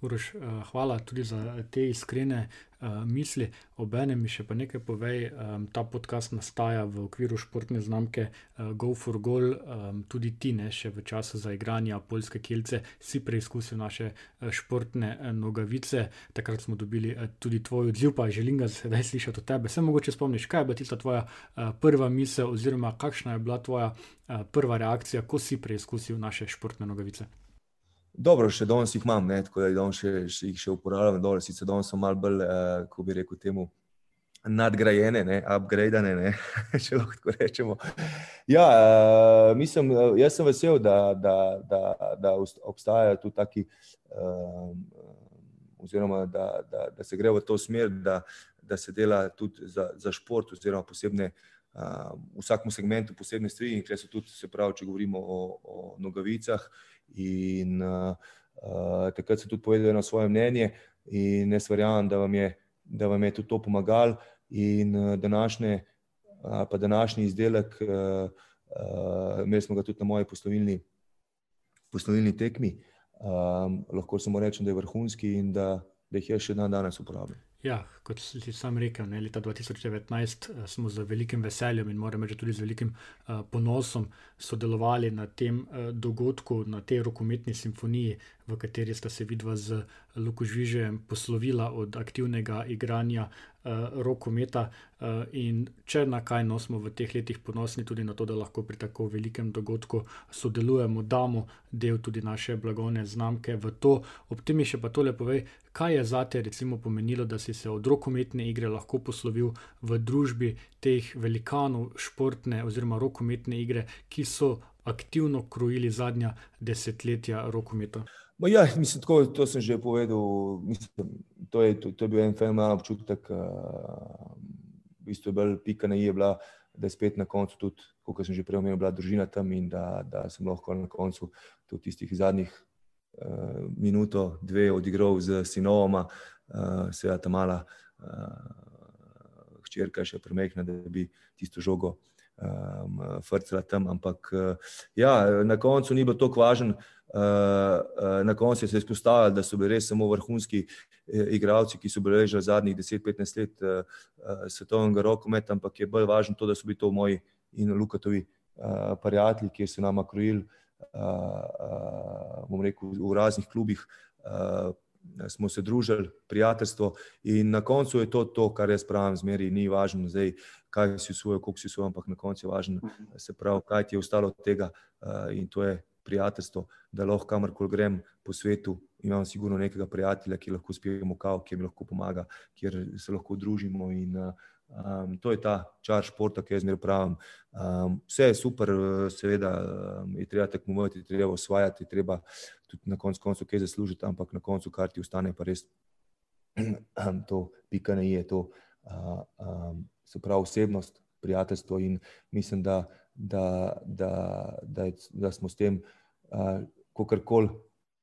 Uroš, hvala tudi za te iskrene uh, misli. Obenem mi še pa nekaj povej, um, ta podcast nastaja v okviru športne znamke uh, Go for Goal, um, tudi ti, ne, še v času za igranje polske kilce, si preizkusil naše uh, športne uh, nogavice. Takrat smo dobili uh, tudi tvoj odziv, pa želim ga sedaj slišati od tebe. Se mogoče spomniš, kaj je bila tista tvoja uh, prva misel, oziroma kakšna je bila tvoja uh, prva reakcija, ko si preizkusil naše športne nogavice. Dobro, še danes jih imam, ne, tako da danes še, še, jih še uporabljam. Dobro, sicer danes so malo bolj, uh, kako bi rekel, temu nadgrajene, ne, upgradene, ne, če lahko tako rečemo. Ja, uh, mislim, jaz sem vesel, da, da, da, da obstajajo tu taki, uh, oziroma da, da, da se gre v to smer, da, da se dela tudi za, za šport, oziroma posebne. Uh, v vsakem segmentu posebne stvari, in tukaj so tudi, se pravi, če govorimo o, o nogavicah, uh, In uh, takrat sem tudi povedal na svoje mnenje, in jaz verjamem, da, da vam je tudi to pomagalo. In uh, današnje, uh, pa današnji izdelek, uh, uh, imeli smo ga tudi na moji poslovilni, poslovilni tekmi. Um, lahko samo rečem, da je vrhunski in da, da jih je še dan danes uporabljal. Ja, kot si sam rekel, ne, leta 2019 uh, smo z velikim veseljem in moram reči tudi z velikim uh, ponosom sodelovali na tem uh, dogodku, na tej rokometni simfoniji, v kateri sta se vidva z Luko Žvižem poslovila od aktivnega igranja rokometa. Uh, in če na kaj no smo v teh letih ponosni tudi na to, da lahko pri tako velikem dogodku sodelujemo, damo del tudi naše blagovne znamke v to. Ob tem je še pa tole povej, kaj je zate recimo pomenilo, da si se od rokometne igre lahko poslovil v družbi teh velikanov športne oziroma rokometne igre, ki so aktivno krojili zadnja desetletja rokometa. Ja, mislim, tako, to sem že povedal. Mislim, to, je, to, to je bil en fenomenalen občutek. Uh, v bistvu je bil pika na i, bila, da je spet na koncu tudi, kot sem že prej omenil, bila družina tam in da, da sem lahko na koncu tudi tistih zadnjih uh, minuto, dve odigral z sinovoma, uh, seveda ta mala uh, hčerka še premehna, da bi tisto žogo um, frcala tam. Ampak uh, ja, na koncu ni bilo tako važno. Uh, uh, na koncu se je izpostavilo, da so bili res samo vrhunski uh, igralci, ki so bili že zadnjih 10-15 let svetovnega rokometa, ampak je bolj važno to, da so bili to moji in Lukatovi prijatelji, ki so nam krojili, bom rekel, v raznih klubih. Smo se družili, prijateljstvo, in na koncu je to, to kar jaz pravim, zmeri, ni važno, zdaj, kaj si usvojil, koliko si usvojil, ampak na koncu je važno, se pravi, kaj ti je ostalo od tega, in to je prijateljstvo, da lahko kamorkoli grem po svetu, imam sigurno nekega prijatelja, ki lahko spijemo kav, ki mi lahko pomaga, kjer se lahko družimo. In, um, to je ta čar športa, ki jaz zmeraj pravim. Um, vse je super, seveda um, je treba tekmovati, treba osvajati, treba tudi na koncu koncu kaj zaslužiti, ampak na koncu, kar ti ostane, pa res to pika ne je to. Uh, um, se pravi, osebnost, prijateljstvo in mislim, da da, da, da, da smo s tem, uh, kar koli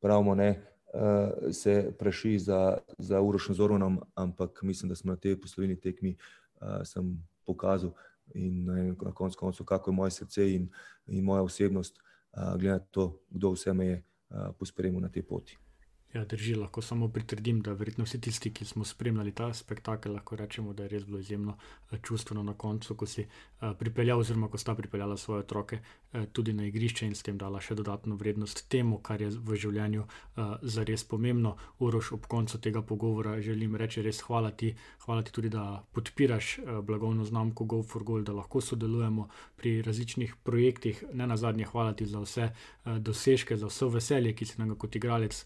pravimo, ne, uh, se praši za, za Urošem Zoronom, ampak mislim, da smo na tej poslovni tekmi uh, pokazali in na koncu koncev, kako je moje srce in, in moja osebnost, uh, glede na to, kdo vse me je uh, pospremil na tej poti. Ja, drži, lahko samo pritrdim, da verjetno vsi tisti, ki smo spremljali ta spektakel, lahko rečemo, da je res bilo izjemno eh, čustveno na koncu, ko si uh, pripeljal, oziroma ko sta pripeljala svoje otroke uh, tudi na igrišče in s tem dala še dodatno vrednost temu, kar je v življenju zares pomembno. Uroš, ob koncu tega pogovora želim reči res hvala ti, hvala ti tudi, da podpiraš blagovno znamko Go for Gold, da lahko sodelujemo pri različnih projektih. Ne na zadnje, hvala ti za vse dosežke, za vse veselje, ki si nam kot igralec.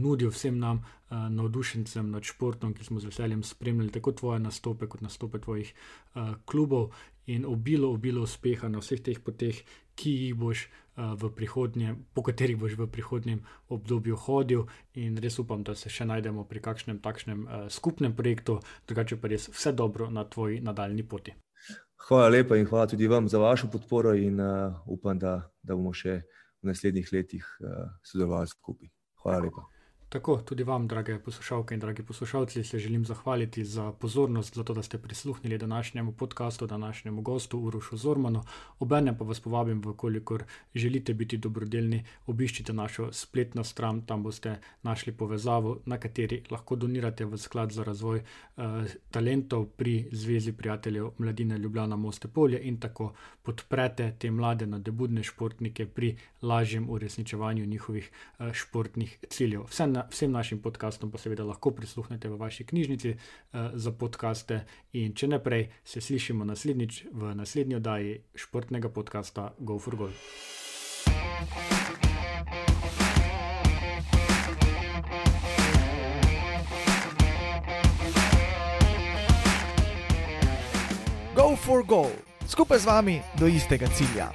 Nudijo vsem nam, uh, navdušencem nad športom, ki smo z veseljem spremljali tako tvoje nastope, kot nastope tvojih uh, klubov, in obilo, obilo uspeha na vseh teh poteh, ki jih boš uh, v prihodnje, po katerih boš v prihodnjem obdobju hodil. In res upam, da se še najdemo pri kakšnem takšnem skupnem projektu, drugače pa res vse dobro na tvoji nadaljni poti. Hvala lepa in hvala tudi vam za vašo podporo, in uh, upam, da, da bomo še v naslednjih letih uh, sodelovali skupaj. Hvala lepa. Tako tudi vam, drage poslušalke in dragi poslušalci, se želim zahvaliti za pozornost, za to, da ste prisluhnili današnjemu podkastu, današnjemu gostu Urošu Zormanu. Obenem pa vas povabim, vkolikor želite biti dobrodelni, obiščite našo spletno stran, tam boste našli povezavo, na kateri lahko donirate v sklad za razvoj eh, talentov pri Zvezi prijateljev Mladine Ljubljana Moste Polje in tako podprete te mlade nadebudne športnike pri lažjem uresničevanju njihovih eh, športnih ciljev. Vse na, vsem našim podkastom pa seveda lahko prisluhnete v vaši knjižnici uh, za podkaste. In če ne prej, se slišimo naslednjič v naslednji oddaji športnega podcasta Go for Goal. Go for goal, skupaj z vami do istega cilja.